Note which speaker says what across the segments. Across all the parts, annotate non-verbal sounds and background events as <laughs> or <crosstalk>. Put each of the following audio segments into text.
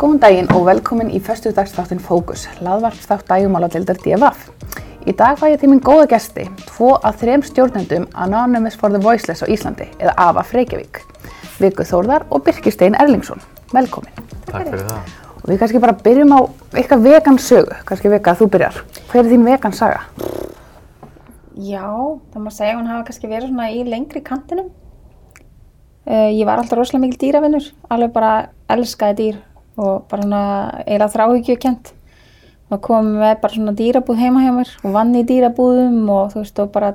Speaker 1: Góðan daginn og velkomin í förstu dagsþáttin Fókus, laðvarpstátt dægumáladildar DFF. Í dag fæ ég til minn góða gesti, tvo af þrem stjórnendum Anonymous for the Voiceless á Íslandi, eða AFA Freykjavík, Viku Þórðar og Birkistein Erlingsson. Velkomin.
Speaker 2: Takk fyrir það.
Speaker 1: Og við kannski bara byrjum á eitthvað vegan sögu, kannski Vika að þú byrjar. Hver er þín vegan saga?
Speaker 3: Já, það má segja að hún hafa kannski verið svona í lengri kantinum. Uh, ég var alltaf rosalega mikil dýravinnur, alveg bara elskaði dýr og bara svona eiginlega þráhyggjökent. Það kom með bara svona dýrabúð heima hjá mér og vann í dýrabúðum og þú veist og bara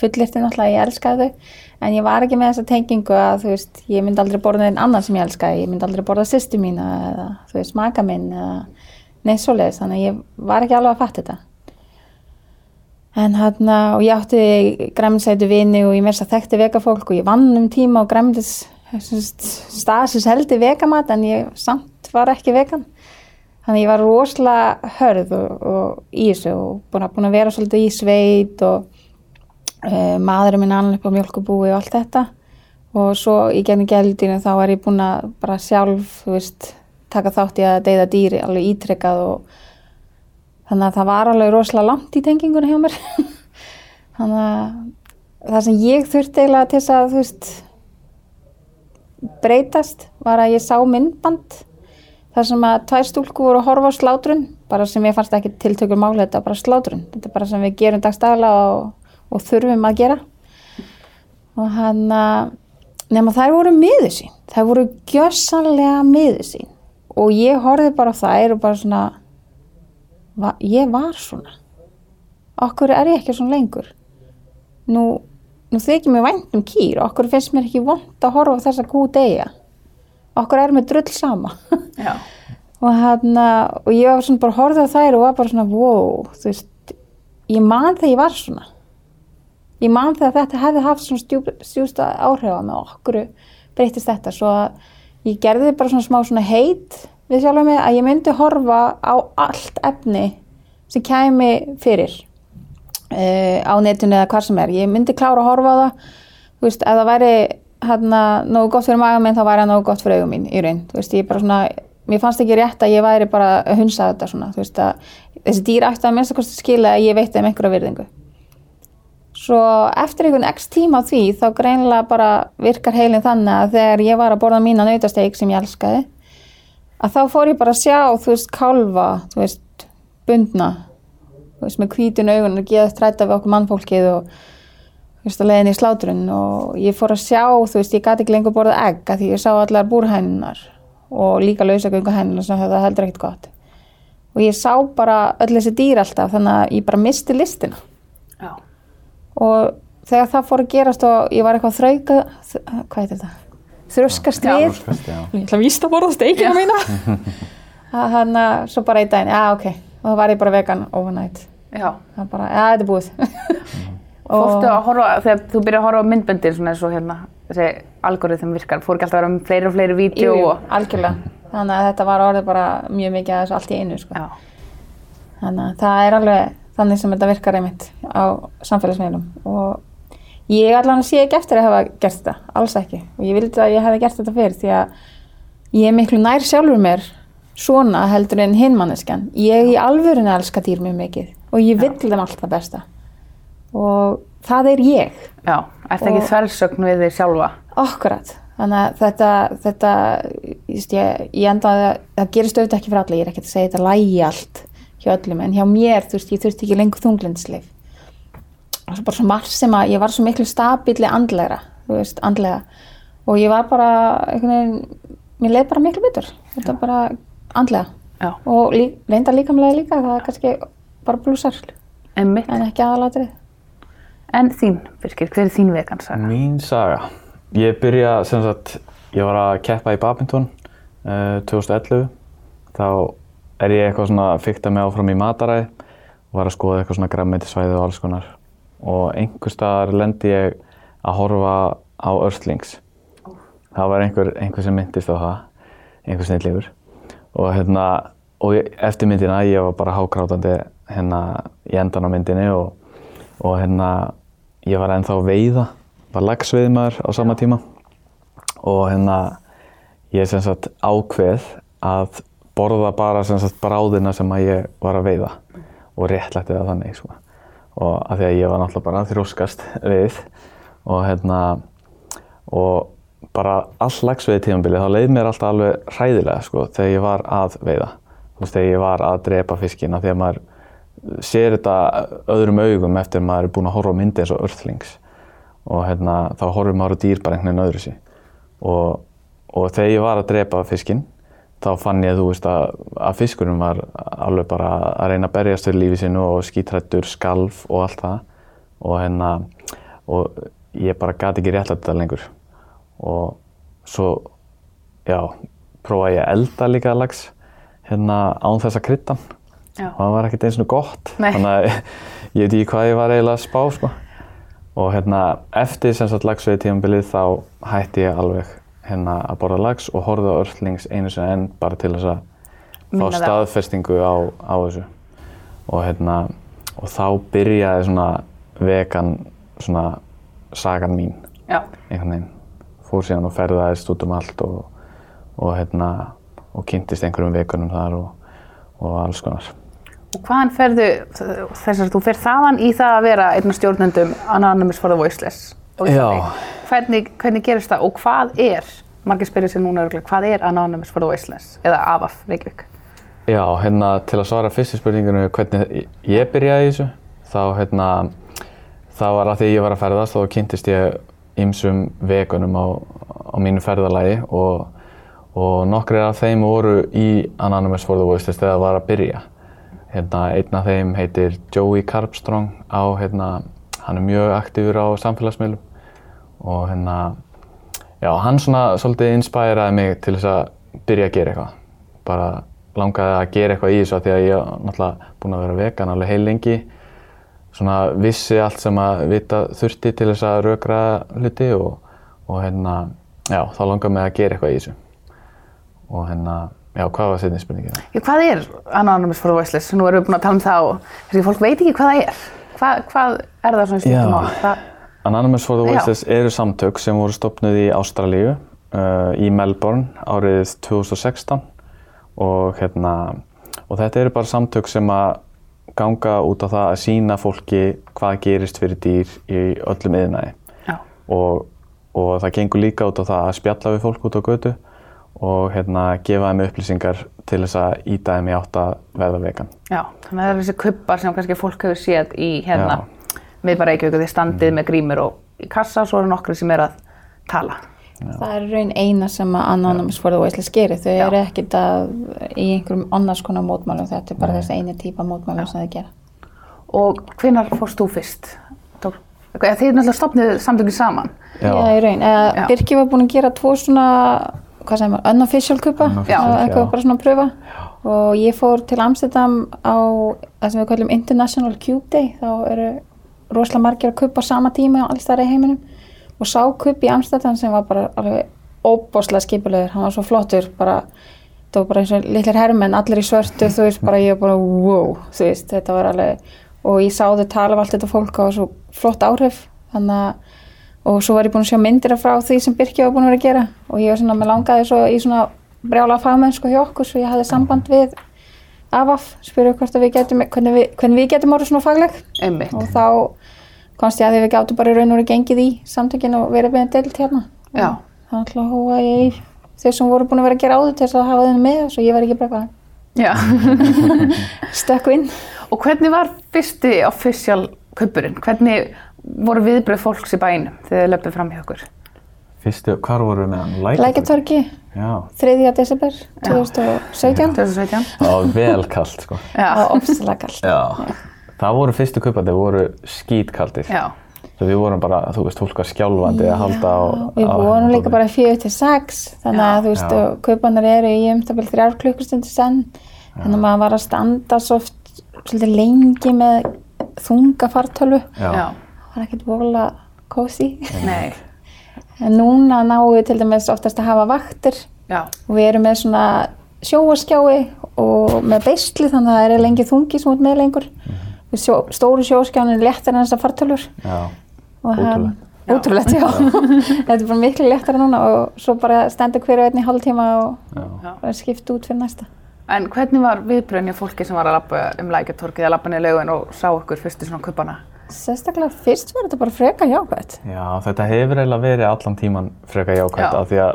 Speaker 3: fullirti náttúrulega ég elskaði þau. En ég var ekki með þessa tengingu að þú veist ég myndi aldrei borða einn annan sem ég elskaði. Ég myndi aldrei borða sýstu mína eða þú veist maka minn eða neitt svoleiðis. Þannig að ég var ekki alveg að fatta þetta. En hérna, og ég átti græminsætu vini og ég mér þess að þekkti vegafólk og ég vann um tíma og græmindis staðsins heldi vegamat en ég samt var ekki vegan. Þannig ég var rosalega hörð og, og í þessu og búin að, búin að vera svolítið í sveit og uh, maðurinn minn annar upp á mjölkubúi og allt þetta. Og svo í genið gældinu þá var ég búin að bara sjálf, veist, taka þátt í að deyða dýri alveg ítrekkað og þannig að það var alveg rosalega langt í tengingunni hjá mér <laughs> þannig að það sem ég þurfti eiginlega til þess að þú veist breytast. Var að ég sá myndband þar sem að tvær stúlku voru að horfa á slátrun. Bara sem ég fannst ekki tiltökur máli þetta bara slátrun, þetta er bara sem við gerum dagstæðala og, og þurfum að gera. Og hann nema þær voru miður sín. Þær voru gjössanlega miður sín. Og ég horfið bara þær og bara svona va, ég var svona. Okkur er ég ekki svona lengur? Nú, nú þykir mér vænt um kýr. Okkur finnst mér ekki vond að horfa á þessa gú degja okkur er mér drull sama. <laughs> Og hann og ég var svona bara horfið á þær og var bara svona wow, þú veist ég man þegar ég var svona. Ég man þegar þetta hefði haft svona stjústa áhrif á mig. Og okkur breytist þetta. Svo að ég gerði bara svona smá svona heit við sjálfum mig að ég myndi horfa á allt efni sem kæmi fyrir uh, á netinu eða hvað sem er. Ég myndi klára að horfa á það, þú veist, ef það væri hérna nógu gott fyrir maga minn þá væri það nógu gott fyrir augum mín í raun. Þú veist, ég bara svona, mér fannst ekki rétt að ég væri bara að hunsa þetta svona, þú veist að þessi dýr ætti að minnst að kosti skila að ég veit þeim einhverja virðingu. Svo eftir einhvern x tíma á því þá greinilega bara virkar heilin þannig að þegar ég var að borða mína nautasteik sem ég elskaði að þá fór ég bara að sjá, þú veist, kálfa, þú veist, bundna, veist, með kvítun augun og geða stræta við okkur mannfólkið og, veist, að leiðin í sláturinn og ég fór að sjá, þú veist, ég gæti ekki lengur borðað egg að því ég sá allar búrhænunar og líka lausagöngu hænunar sem það heldur ekkert gott. Og ég sá bara öll þessi dýr alltaf, þannig að ég bara misti listina.
Speaker 1: Já.
Speaker 3: Og þegar það fór að gerast og ég var eitthvað þrauka, hvað heitir þetta? þröskast við ég ætla að vísta að borða steikina mína <laughs> þannig að svo bara einn daginn, já ok og þá var ég bara vegan overnight. Það bara, já þetta er búið. <laughs>
Speaker 1: Fórstu að horfa, þegar þú byrjar að horfa á myndböndir svona eins og hérna, þessi algoritm virkar, fór ekki alltaf að vera um fleiri og fleiri vídeo
Speaker 3: Jú,
Speaker 1: og...
Speaker 3: algjörlega. Þannig að þetta var orðið bara mjög mikið að þessu allt í einu sko.
Speaker 1: Já.
Speaker 3: þannig að það er alveg þannig sem þetta virkar einmitt á samfélagsmeilum og ég allan sé ekki eftir að hafa gert þetta, alls ekki. Og ég vildi að ég hef gert þetta fyrir því að ég er miklu nær sjálfur mér svona heldur en hinmanneskjan ég í alvörinu elska dýr mjög mikið og ég vill þeim allt það besta. Og það er ég.
Speaker 1: Já, ertu ekki
Speaker 3: Og-
Speaker 1: þversögn við þig sjálfa?
Speaker 3: Akkurat, þannig að þetta, þetta just, ég, ég endaði að það gerist auðvitað ekki fyrir alla, ég er ekkert að segja þetta lægi allt hjá öllum, en hjá mér, þú veist, ég þurfti ekki lengur þunglindslif og svo bara svo margt sem að ég var svo miklu stabíli andlegra, þú veist, andlega. Og ég var bara, einhvern veginn, mér leið bara miklu betur, þetta bara andlega
Speaker 1: Já.
Speaker 3: og lí, reynda líkamlega líka, það er kannski bara blúsar,
Speaker 1: Einmitt.
Speaker 3: en ekki aðalatrið.
Speaker 1: En þín, Birgir, hver er þín vegansaga?
Speaker 2: Mín saga. Ég byrja, sem sagt, ég var að keppa í badminton uh, 2011. Þá er ég eitthvað svona að fykta mig áfram í mataræði og var að skoða eitthvað svona græmmetisvæði og alls konar. Og einhver staðar lendi ég að horfa á Earthlings. Það var einhver, einhver sem myndist á það, einhver snillífur. Og hérna, og eftir myndina, ég var bara hágrátandi hérna í endan á myndinni og, og hérna, ég var ennþá veiða, var lagsveiðmaður á sama tíma. Og hérna, ég sem sagt ákveð að borða bara sem sagt bráðina sem að ég var að veiða. Og réttlætti það þannig sko. og af því að ég var náttúrulega bara þrjóskast við. Og hérna og bara all lagsveiði tímabili þá leið mér alltaf alveg hræðilega sko þegar ég var að veiða. Þú veist þegar ég var að drepa fiskina að maður sér þetta öðrum augum eftir að maður er búinn að horfa á myndi eins og örþlings og hérna þá horfum maður á dýr bara einhvern veginn öðru sí og, og þegar ég var að drepa fiskinn þá fann ég þú veist að, að fiskurinn var alveg bara að reyna að berjast fyrir lífi sinu og skítrættur, skalf og allt það. Og hérna og ég bara gati ekki réttlega þetta lengur og svo já, prófaði ég að elda líka lags hérna án þess að kryddan
Speaker 1: Já.
Speaker 2: og það var ekkert eins og gott
Speaker 1: Nei.
Speaker 2: þannig að <laughs> ég veit ekki hvað ég var eiginlega að spá sko. og hérna eftir sem sagt lagsveiði tímabilið þá hætti ég alveg hérna að borða lags og horfði á örlings einu sinni enn bara til þess að fá staðfestingu á, á þessu og hérna og þá byrjaði svona vegan svona sagan mín
Speaker 1: Já.
Speaker 2: einhvern veginn fór síðan og ferðaðist út um allt og, og hérna og kynntist einhverjum veganum þar og, og alls konar
Speaker 1: Og hvaðan ferðu, þess að þú fer þaðan í það að vera einn af stjórnendum Anonymous for the Voiceless á Íslandi.
Speaker 2: Já.
Speaker 1: Hvernig, hvernig gerist það og hvað er, margir spyrja sér núna örugglega, hvað er Anonymous for the Voiceless eða AFAF Reykjavík?
Speaker 2: Já, hérna til að svara fyrstu spurningunum hvernig ég byrjaði í þessu þá hérna það var að því ég var að ferðast þá kynntist ég ýmsum vegunum á, á mínu ferðalagi og, og nokkrir af þeim voru í Anonymous for the Voiceless þegar það var að byrja. Hérna, einn af þeim heitir Joey Carbstrong á hérna, hann er mjög aktífur á samfélagsmiðlum og hérna já, hann svona svolítið inspæraði mig til þess að byrja að gera eitthvað. Bara langaði að gera eitthvað í þessu af því að ég er náttúrulega búinn að vera vegan alveg heil lengi svona vissi allt sem að vita þurfti til þess að rökra hluti og, og hérna já, þá langaði mig að gera eitthvað í þessu og hérna, já, hvað var setni spurningin?
Speaker 1: Já, hvað er Anonymous for Voiceless? Nú erum við búin að tala um það og þessi fólk veit ekki hvað það er. Hvað, hvað er það svona í stundum mál? Það,
Speaker 2: Anonymous for. Voiceless eru samtök sem voru stopnuð í Ástralíu uh, í Melbourne árið 2016 og, hérna, og þetta eru bara samtök sem að ganga út á það að sína fólki hvað gerist fyrir dýr í öllum yðnaði
Speaker 1: já.
Speaker 2: og, og það gengur líka út á það að spjalla við fólk út á götu og hérna, gefa þeim upplýsingar til þess að íta þeim í átt að verða vegan.
Speaker 1: Já, þannig að það er þessi kubbar sem kannski fólk hefur séð í hérna miðbæra Reykjavík og þið standið með grímur og í kassa og svo eru nokkri sem er að tala.
Speaker 3: Það er raun eina sem að Anonymous for the Voiceless gerir. Þau
Speaker 1: Já.
Speaker 3: eru ekkert að, í einhverjum annars konar mótmælum. Þetta er bara þessi eini típa mótmælum sem þau gera.
Speaker 1: Og hvenær fórst þú fyrst? Tók, þið er náttúrulega stopnið samtökin saman.
Speaker 2: Já.
Speaker 3: Já, í raun. Eða,
Speaker 1: Já.
Speaker 3: Birki var búin að gera tvo svona, hvað segir maður, unofficial kupa. Já, eitthvað
Speaker 2: já.
Speaker 3: bara svona að pröfa. Og ég fór til Amsterdam á það sem við kallum International Cube Day. Þá eru rosalega margir að kupa á sama tíma á alls þar í heiminum. Og sá kup í Amsterdam sem var bara alveg óbáslega skipulegur. Hann var svo flottur, bara það var bara eins og litlir hermenn, allir í svörtu, þú veist, bara ég var bara wow, þú veist, þetta var alveg, og ég sá þau tala af allt þetta fólk var svo flott áhrif, þannig að, og svo var ég búin að sjá myndir frá því sem Birkja var búin að vera að gera og ég var svona, mér langaði svo í svona brjála fagmennsku hjá okkur, svo ég hafði samband við AFAF, spyrja hvort að við getum, hvernig við, hvernig við getum orðið svona fagleg
Speaker 1: Einmitt.
Speaker 3: og þá komst ég að við gáttum bara í raun og verið gengið í samtökin og verið með deilt hérna.
Speaker 1: Já.
Speaker 3: Þannig að hóa ég í þeir sem voru búin að vera að gera áður til þess að hafa þeim með svo ég var ekki bara eitthvað
Speaker 1: Já.
Speaker 3: stökku inn. <laughs>
Speaker 1: og hvernig var fyrsti official kuppurinn? Hvernig voru viðbröð fólks í bænum þegar þið löpum fram hjá okkur?
Speaker 2: Fyrstu, hvar voru við með hann?
Speaker 3: Lækjartorki,
Speaker 2: Já,
Speaker 3: 3. desember 2017
Speaker 1: 2017?
Speaker 2: það var vel kallt sko.
Speaker 1: Já.
Speaker 3: og opstilega kallt.
Speaker 2: Já. Það voru fyrstu kaupandi, voru skítkaldir.
Speaker 1: Já.
Speaker 2: Svo við vorum bara, þú veist, fólk var skjálfandi að halda á...
Speaker 3: Við vorum líka bara 4 til 6 þannig að þú veist, kaupanar eru í um byrjum þrjár klukkustundir senn þannig að maður var að standa svo svolítið lengi með þunga fartölu
Speaker 2: Já.
Speaker 3: Það var ekkert vola kósi
Speaker 1: Nei. <laughs>
Speaker 3: en núna náum við til dæmis oftast að hafa vaktir
Speaker 1: Já.
Speaker 3: og við erum með svona sjóaskjái og með beisli þannig að það er lengi þungi sem út með lengur
Speaker 2: Mhm.
Speaker 3: Sjó, stóru sjóskjánin er léttar en þessar fartölur
Speaker 2: Já.
Speaker 3: og, hann,
Speaker 2: Ótrúlegt.
Speaker 3: ótrúlegt, já. <laughs> þetta er bara miklu léttara núna og svo bara stendur hverju einn í hálftíma og
Speaker 2: Já.
Speaker 3: bara skipt út fyrir næsta.
Speaker 1: En hvernig var viðbröðin hjá fólki sem var að labba um lækjartorkið að labba niður laugun og sá okkur fyrstu svona kuppana?
Speaker 3: Sérstaklega fyrst var þetta bara freka jákvæmt.
Speaker 2: Já, þetta hefur eiginlega verið allan tíman frekar jákvæmt
Speaker 1: Já.
Speaker 2: af því að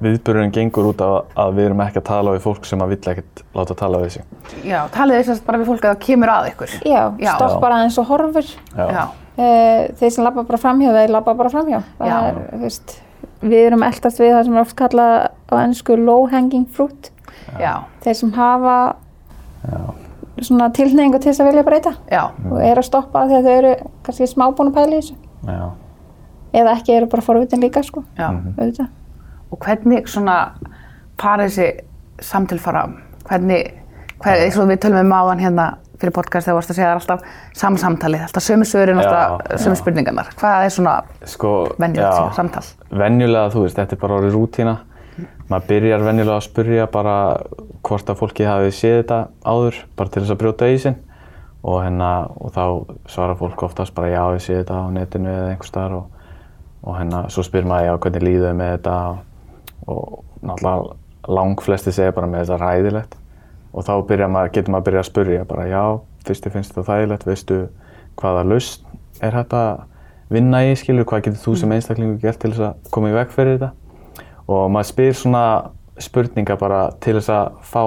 Speaker 2: viðburðurinn gengur út af að við erum ekki að tala við fólk sem að vill ekkert láta tala við sig.
Speaker 1: Já, talið þess að bara við fólk að það kemur að ykkur.
Speaker 3: Já,
Speaker 1: Já.
Speaker 3: stoppar aðeins og horfur.
Speaker 1: Já,
Speaker 3: Uh, þeir sem labba bara framhjá, þeir labba bara framhjá. Það
Speaker 1: Já.
Speaker 3: Er, þú veist, við erum eldast við það sem er oft kallað á ennsku low hanging fruit.
Speaker 1: já,
Speaker 3: Þeir sem hafa
Speaker 2: Já.
Speaker 3: svona tilneyingu til þess að vilja breyta
Speaker 1: já,
Speaker 3: og eru að stoppa þegar þau eru kannski smábúin að pæla í þessu.
Speaker 2: Já.
Speaker 3: Eða ekki eru bara forvitin líka, sko.
Speaker 1: já.
Speaker 3: Auðvitað.
Speaker 1: Og hvernig svona fara þessi samtil fara? Hvernig, hver, eins og við tölum um áðan hérna fyrir podcast þegar varst að segja það er alltaf sama samtalið, alltaf sömu
Speaker 2: Já,
Speaker 1: alltaf sömu spurningarnar. Hvað er svona
Speaker 2: Sko,
Speaker 1: venjulegt samtal?
Speaker 2: venjulega, þú veist, þetta er bara orðið rútína. Maður byrjar venjulega að spurja bara hvort að fólki hafi séð þetta áður, bara til þess að brjóta í sinn. Og, hérna, og þá svarar fólk oftast bara já, ég sé þetta á netinu eða einhver staðar og, og hérna, svo spyr maður já, hvernig líður þið með þetta og, og náttúrulega lang flesti segja bara með þetta ræðilegt og þá maður, getur maður að byrja að spurja bara já, fyrst þið finnst þetta þægilegt, veistu hvaða lausn er að vinna í, skilur, hvað getur þú sem einstaklingur gert til þess að koma í veg fyrir þetta og maður spyr svona spurninga bara til þess að fá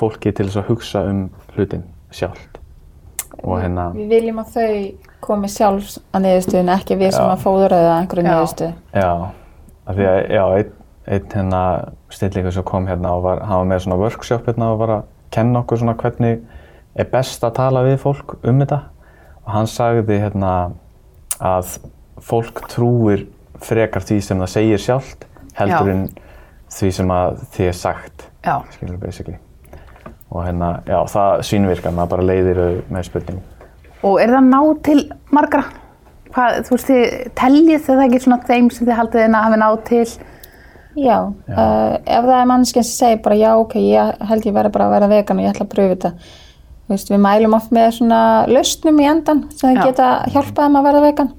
Speaker 2: fólki til þess að hugsa um hlutin sjálft og hérna,
Speaker 3: Við viljum að þau komi sjálfs að niðurstöðun, ekki við sem
Speaker 2: Já.
Speaker 3: að fóðra það einhverju
Speaker 1: Já.
Speaker 3: niðurstöðu.
Speaker 2: já, af því að, já, einn ein hérna stillingur sem kom hérna og var, hann var með svona workshop hérna og var að kenna okkur svona hvernig er best að tala við fólk um þetta og hann sagði hérna að fólk trúir frekar því sem það segir sjálft heldur
Speaker 1: Já.
Speaker 2: en því sem að því er sagt
Speaker 1: Já,
Speaker 2: skilur basically og hérna, já, það svínvirkar maður bara leiðir þau með spurningum
Speaker 1: og er það ná til margra? Hvað, þú veist, þið teljið þið það ekki svona þeim sem þið haldið inn að hafi ná til?
Speaker 3: Já, Uh, ef það er mannskinn sem segir bara já, ok, ég held ég verði bara að vera vegan og ég ætla að pröfu þetta. Þú veist, við mælum oft með svona lausnum í endan sem
Speaker 1: Já.
Speaker 3: geta hjálpað þeim að verða vegan.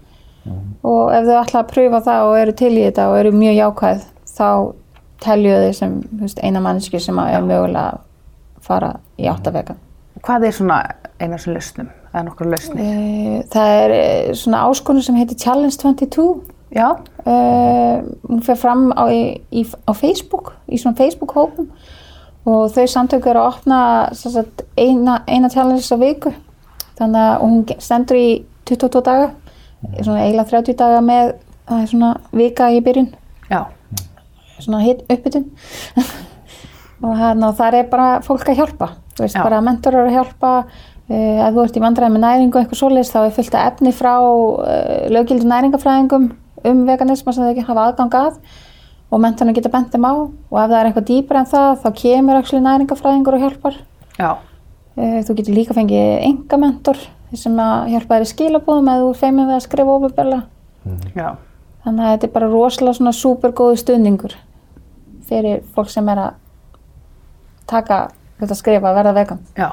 Speaker 3: Og ef þau ætla að pröfa það og eru til í þetta og eru mjög jákvæð, þá telju þau sem þú veist, eina mannski sem að er mögulega að fara í átt að vegan.
Speaker 1: Hvað er svona eina sem lausnum? Það er nokkur lausnir.
Speaker 3: Það er eh, svona áskonur sem heitir Challenge 22
Speaker 1: Já,
Speaker 3: Uh, hún fer fram á, í, á Facebook, í svona Facebook-hópum og þau samtök eru að opna sagt, eina, eina challenge á viku. Þannig að hún stendur í 22 daga svona eiginlega 30 daga með það er svona vika í byrjun.
Speaker 1: Já,
Speaker 3: svona hit uppbytun. <laughs> Og og þar er bara fólk að hjálpa þú veist
Speaker 1: Já.
Speaker 3: bara mentorar að hjálpa uh, að þú ert í vandræði með næringu eitthvað svoleiðis þá er fullt af efni frá uh, löggildi næringafræðingum um veganisma sem þau ekki hafa aðgang að og mentorinn geta bent þeim á. Og ef það er eitthvað dýpar en það þá kemur actually næringafræðingur og hjálpar.
Speaker 1: Já,
Speaker 3: uh, þú getur líka fengið enga mentor sem að hjálpa þér í skilabóðum eða þú feimið við að skrifa ofinbjörlega
Speaker 1: já,
Speaker 3: Þannig að þetta er bara rosalega svona supergóðu stuðningur fyrir fólk sem er að taka þetta skrifa að verða vegan.
Speaker 1: já.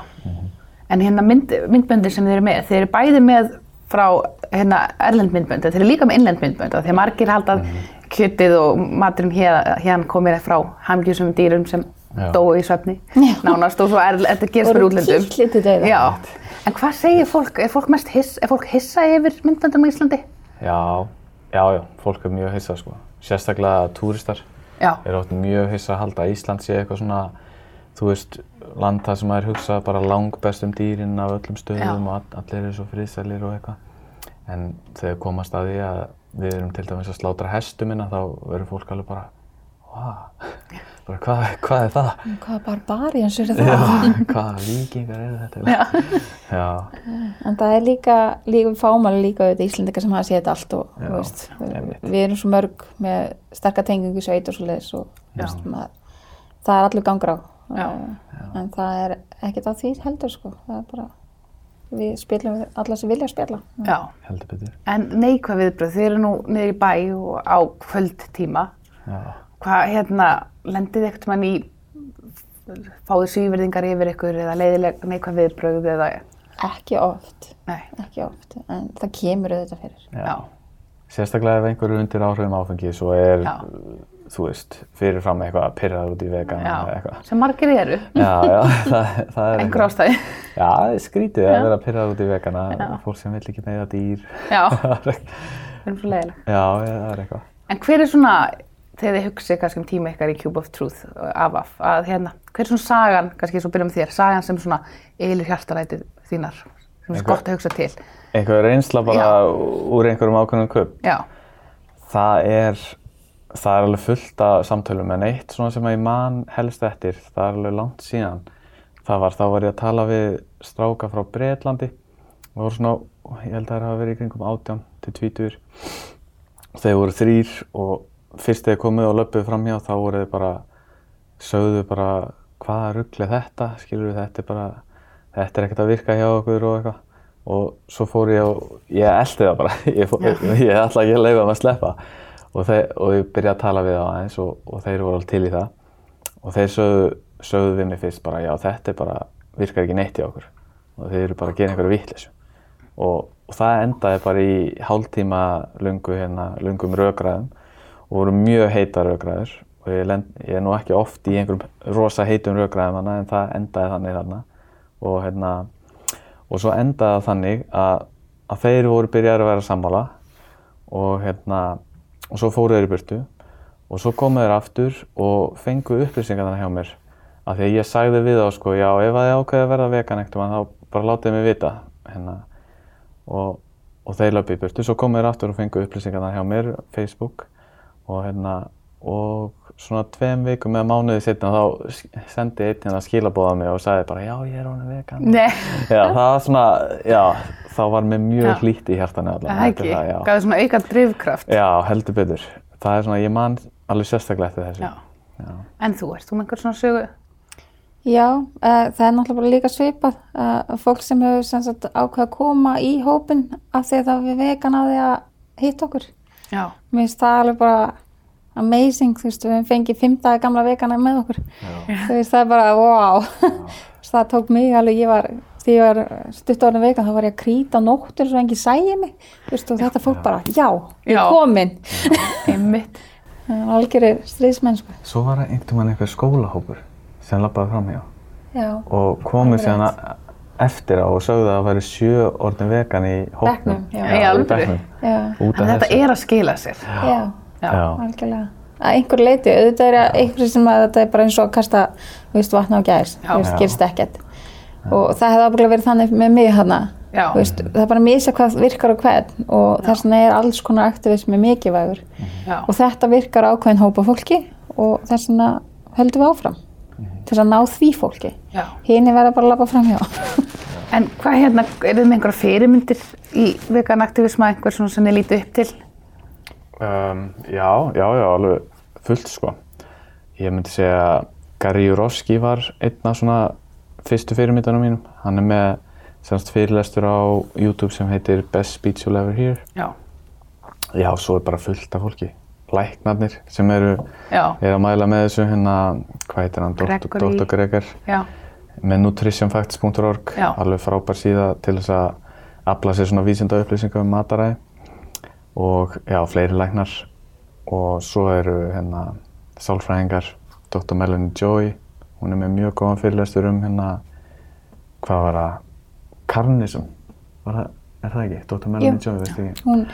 Speaker 1: En hérna mynd, myndböndin sem þið eru með, þið eru bæði með frá hérna erlend myndbönd, þið eru líka með innlend myndbönd og því að margir halda að kjötið og maturinn hér, hérna komið frá hamgjusum dýrum sem
Speaker 2: Já.
Speaker 1: dóu í svefni, nánast og svo er þetta gerst fyrir útlendum. Já, en hvað segir fólk, er fólk mest hiss, er fólk hissa yfir myndböndum á Íslandi?
Speaker 2: já, já, já, fólk er mjög hissa sko. Sérstaklega túristar
Speaker 1: Já,
Speaker 2: er oft mjög hissa að halda að Ísland sé eitthvað svona þú veist, land það sem maður hugsa bara langbest um dýrin af öllum stöðum og all, allir eru svo friðsælir og eitthvað en þegar komast að því að við erum til dæmis að slátra hestum minna þá verður fólk alveg bara wow, bara hvað, hvað er það?
Speaker 3: Hvaða barbari eins og það?
Speaker 2: Já, <laughs> hvaða vikingar eru þetta? Já. Já,
Speaker 3: En það er líka, líka alveg líka auðvitað Íslandingar sem hafa séð þetta allt og
Speaker 2: Já,
Speaker 3: veist, við, við erum svo mörg með sterkar tengingu sveit og svo leiðis og veist, maður, það er allur gangur á.
Speaker 1: Já.
Speaker 3: Eh, En það er ekkert á því heldur sko, það er bara, við spilum við alla sem vilja spila.
Speaker 1: já.
Speaker 2: heldur betur.
Speaker 1: En neikvæð viðbröð, þið eru nú niður í bæ og á kvöldtíma.
Speaker 2: Já.
Speaker 1: Hvað, hérna, lendið ekkert mann í, fáðu svíverðingar yfir ykkur eða leiðileg neikvæð viðbröð eða,
Speaker 3: Ekki oft,
Speaker 1: nei,
Speaker 3: ekki oft, en það kemur auðvitað fyrir.
Speaker 1: já.
Speaker 2: sérstaklega ef einhverju er undir áhrifum áfengi svo er,
Speaker 1: Já.
Speaker 2: Þú veist, fyrirfram eitthvað pyrrað út í vegan eða
Speaker 1: Já,
Speaker 2: eitthvað.
Speaker 1: sem margir eru,
Speaker 2: Já, já, <laughs> það, það er
Speaker 1: einhver ástæði.
Speaker 2: Já, það er skrítið að vera pyrrað út í vegana,
Speaker 1: Já.
Speaker 2: fólk sem vill ekki neyða dýr.
Speaker 1: Já, <laughs>
Speaker 2: Það er ekki-
Speaker 1: við erum svo leiðileg.
Speaker 2: já, já, það er eitthvað.
Speaker 1: En hver er svona, þegar þið hugsið kannski um tíma ykkar í Cube of Truth, AFAF, að hérna, hver er svona sagan, kannski svo byrjum við þér, sagan sem svona eilur hjartarætið þínar, sem er gott að hugsa til.
Speaker 2: Einhver reynsla bara
Speaker 1: Já.
Speaker 2: úr einhverjum ákveðnum.
Speaker 1: Já,
Speaker 2: Það er, alveg fullt af samtölum, en eitt svona sem ég man helst eftir, það er alveg langt síðan. Það var, þá var ég að tala við stráka frá Breitlandi. Það voru svona, ég held að það hafa verið í kringum 18 til 20. Þeir voru þrýr og fyrst þegar komið og löpuð framhjá þá voru þeir bara, sögðu bara hvaða rugl er þetta, skilur við þetta er bara, þetta er ekkert að virka hjá okkur og eitthvað. Og svo fór ég og ég eldi það bara, <laughs> ég, fór, <laughs> ég ætla ekki að leifa þeim að sleppa. Og, þeir, og ég byrjaði að tala við það aðeins og, og þeir voru alveg til í það. Og þeir sögðu, sögðu við mig fyrst bara, já þetta bara, virkar ekki neitt í okkur. Og þeir eru bara að gera einhverju vitleysu. Og, og það endaði bara í hálftíma lungu hérna, lungum rökræðum og voru mjög heita rökræður og ég, lend, ég er nú ekki oft í einhverjum rosa heitum rökræðum hana en það endaði þannig þarna og hérna og svo endaði það þannig að, að þeir voru byrjaði að vera sammála og hérna og svo fóru þeir í burtu. Og svo komu þeir aftur og fengu upplýsingarna hjá mér. Af því að ég sagði við þá sko já ef að þið ákveði að verða vegan ekkert þá bara látið mig vita hérna. Og, og þeir löpu í burtu. Svo komu þeir aftur og fengu upplýsingarna hjá mér, Facebook. Og hérna og svona tveim vikum eða mánuði setna þá sendi einn hérna skilabóða mig og sagði bara já ég er honum vegan.
Speaker 1: nei,
Speaker 2: Já það var svona, já þá var mér mjög hlýtt í hjartanu allan.
Speaker 1: það ekki,
Speaker 2: já.
Speaker 1: gaf þið svona auka drifkraft.
Speaker 2: já heldur betur. Það er svona, ég man alveg sérstaklega eftir þessu.
Speaker 1: Já.
Speaker 2: Já.
Speaker 1: En þú, ert þú með einhver svona sögu?
Speaker 3: Já, uh, það er náttúrulega bara líka svipað uh, fólk sem hefur sem sagt, ákveð að koma í hópin af því að það við vegan á því að hitta okkur.
Speaker 1: Já.
Speaker 3: Mér finnst það alveg bara amazing, þú veist, við hefum fengið fimm daga gamla vegana með okkur. Þú veist, það er bara, wow. <laughs> það tók mig alveg, ég var, því ég var stutt árið vegan, þá var ég að krýta nóttur svo engi sæði mig, þú veist, og þetta fólk bara, já, ég
Speaker 1: Já.
Speaker 3: er komin.
Speaker 1: Einmitt.
Speaker 3: Algjörir stríðsmennsku.
Speaker 2: Svo var það einhvern veginn einhver skólahópur sem lappaði fram hjá.
Speaker 3: Já,
Speaker 2: og komu síðan eftir á og sögðu að það væri sjö orðin vegan í hóknum.
Speaker 3: Bekknum, já.
Speaker 1: Í
Speaker 3: já,
Speaker 2: Út af
Speaker 1: En þetta
Speaker 2: þessu.
Speaker 1: er að skila sér.
Speaker 3: já.
Speaker 1: Já.
Speaker 3: Algjörlega. Að einhver leiti, auðvitað er að einhver sem að þetta er bara eins og að kasta þú veist, vatna á
Speaker 1: Já.
Speaker 3: þú veist, gerist ekkert. Og það hefði ábygglega verið þannig með mig hana þú veist, það er bara að misa hvað virkar og hvern. Og þess vegna er alls konar aktivismi mikilvægur.
Speaker 1: Já.
Speaker 3: og þetta virkar ákveðin hópa fólki og þess vegna höldum við áfram til þess að ná því fólki. Hini verða bara að labba fram hjá.
Speaker 1: En hvað hérna, er þið með einhverja fyrirmyndir í vegan aktivisma, einhver svona sem þið lítið upp til?
Speaker 2: Um, já, já, já, alveg fullt sko. Ég myndi segja að Gary Jurovski var einn af svona fyrstu fyrirmyndunum mínum. Hann er með semst fyrirlestur á YouTube sem heitir Best Speech You'll Ever Hear.
Speaker 1: Já.
Speaker 2: Já, svo er bara fullt af fólki. Læknarnir sem eru, eru að mæla með þessu hérna, hvað heitir hann, Dr.
Speaker 1: Gregory.
Speaker 2: Dr. Greger.
Speaker 1: Já.
Speaker 2: með nutritionfacts.org alveg frábær síða til þess að afla sér svona vísinda upplýsingar um mataræði og já, fleiri læknar og svo eru hérna sálfræðingar, Dr. Melanie Joy hún er með mjög góðan fyrirlestur um hérna hvað var það, karnism var það, er það ekki, Dr. Melanie Joy, veist ekki
Speaker 3: hún,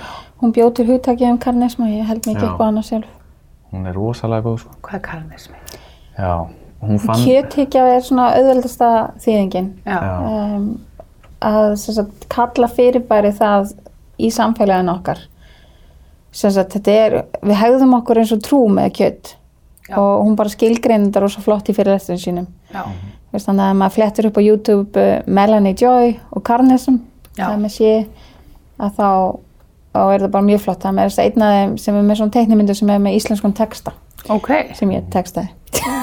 Speaker 3: hún bjóð til hugtækið um karnisma ég held mikið upp á hana sjálf
Speaker 2: hún er rosalega góð sko.
Speaker 1: Hvað er karnismi?
Speaker 2: já, hún fann
Speaker 3: Kjöthyggja er svona auðveldasta þýðingin
Speaker 1: Já.
Speaker 3: Um, að sem sagt, kalla fyrirbæri það í samfélaginu okkar sagt, þetta er, við hegðum okkur eins og trú með kjött
Speaker 1: Já.
Speaker 3: og hún bara skilgreinir þetta rosa flott í fyrirlesturinn sínum
Speaker 1: Já.
Speaker 3: Veist, þannig að maður flettur upp á YouTube uh, Melanie Joy og Carnism
Speaker 1: Já.
Speaker 3: það með sé að þá, þá er það bara mjög flott það er þess að einn af þeim sem er með svona teiknimyndu sem er með íslenskum texta
Speaker 1: Ok.
Speaker 3: sem ég textaði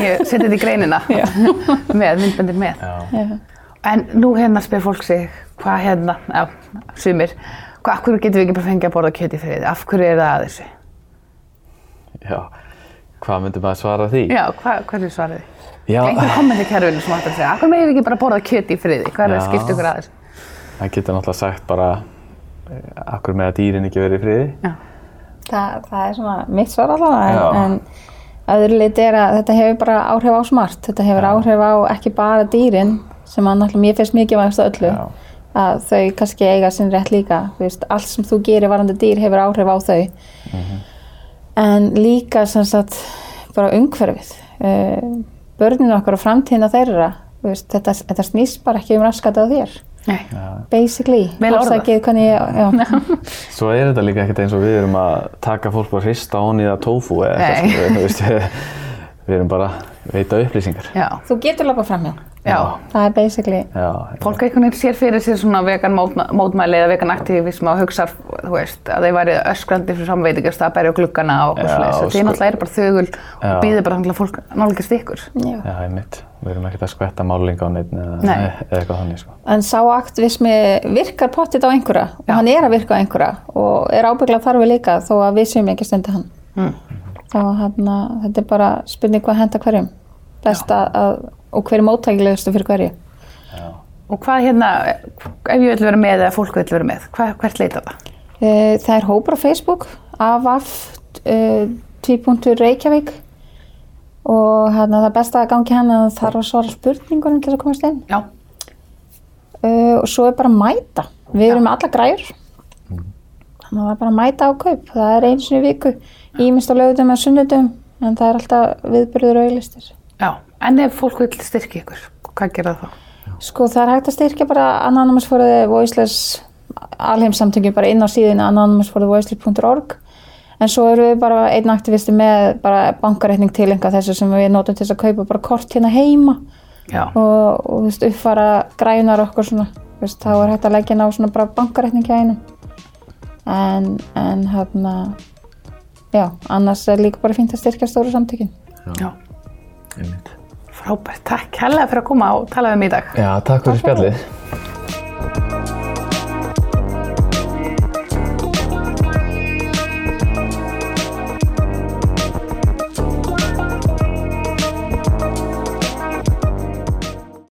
Speaker 1: Ég seti þetta í greinina. <laughs> <laughs> með, myndbendir með.
Speaker 2: já,
Speaker 3: Já.
Speaker 1: En nú hérna spyr fólk sig, hvað hérna, sumir, hvað, af hverju getum við ekki bara fengið að borða kjöt í friði? Af hverju er það að þessu?
Speaker 2: já hvað myndi maður svara því?
Speaker 1: Já, hvað, hverju svarið?
Speaker 2: Já,
Speaker 1: Einhver kommenti kerfinu sem átt að segja, af hverju við ekki bara borða kjöt í friði? Hvað er það
Speaker 2: Já.
Speaker 1: skipt ykkur að þessu?
Speaker 2: Það getur náttúrulega sagt bara eh, akkur með að dýrin ekki verið í friði.
Speaker 1: Já.
Speaker 3: Það, það er svona mitt svar
Speaker 2: Já.
Speaker 3: en, en öðru leiti er að þetta hefur bara áhrif á smart. Þetta hefur áhrif á ekki bara dýrin sem að náttúrulega mér finnst mikið.
Speaker 2: Já.
Speaker 3: Að þau kannski eiga sinn rétt líka. Veist, allt sem þú gerir varandi dýr hefur áhrif á þau. En líka sem sagt bara umhverfið. Uh, börninu okkar og framtíðina þeirra. þú Veist, þetta, þetta snýst bara ekki um raskata á þér.
Speaker 1: Nei.
Speaker 3: Basically. Afsakið hvernig ég, <laughs> já.
Speaker 2: Svo er þetta líka ekkert eins og við erum að taka fólk og hrista honi það tofu eða eitthvað, þú veist, við, <laughs> við erum bara að veita upplýsingar.
Speaker 1: Já.
Speaker 3: Þú getur lappa fram hjá.
Speaker 1: Já.
Speaker 3: Það er basically,
Speaker 2: Já,
Speaker 1: Fólk einhvern veginn sér fyrir sér svona vegan mótmæli eða vegan aktivism og hugsa, þú veist, að þeir væri öskrandi fyrir samveitingast að berja gluggana og okkur
Speaker 2: Já,
Speaker 1: sliðis.
Speaker 2: sko.
Speaker 1: Þið náttúrulega eru bara þögul og býðir bara þannig að fólk nálgist ykkur.
Speaker 3: já.
Speaker 2: já, einmitt. Við erum ekkert að skvetta málinga á neitt eða,
Speaker 1: Nei.
Speaker 2: eða eitthvað þannig, sko.
Speaker 3: En sá aktivismi virkar pottit á einhverja og
Speaker 1: Já.
Speaker 3: hann er að virka á einhverja og er ábygglega þarfi líka þó að við séum ekki stundi hann.
Speaker 1: Mm.
Speaker 3: Þá hann þetta er bara spurning hvað henda hverjum. Best að, að, og hver er móttækilegustu fyrir hverju.
Speaker 1: Og hvað hérna, ef ég vil vera með eða fólk vil vera með, hvað, hvert leita það?
Speaker 3: Eh, Það er hópur á Facebook, avaf, uh, tvípunktur Reykjavík og hérna, það besta að gangi hann að það þarf að svara spurningunum til þess að komast inn.
Speaker 1: Já.
Speaker 3: uh, og svo er bara að mæta við erum með alla græur þannig að það er bara að mæta á kaup það er einu sinni í viku ímest á lögutum eða sunnudum en það er alltaf viðbyrður auglistir
Speaker 1: Já. En ef fólk vil styrkja ykkur, hvað gera það þá?
Speaker 3: sko það er hægt að styrkja bara Anonymous for the Voiceless alheimsamtöngin bara inn á síðinu anonymousforthevoiceless.org en svo eru við bara einn aktivisti með bara bankareikning til einhvað þessu sem við notum til þess að kaupa bara kort hérna heima
Speaker 1: Já.
Speaker 3: og, og þú veist, uppfara grænar okkur svona, þú veist, þá er hægt að leggja ná svona bara bankareikning hjá einum en, en hérna já, annars er líka bara fínt að styrkja stóru samtökin
Speaker 1: Já.
Speaker 2: Einmitt.
Speaker 1: Frábært. Takk hella fyrir að koma og tala við mig í dag.
Speaker 2: Já, takk fyrir spjallið.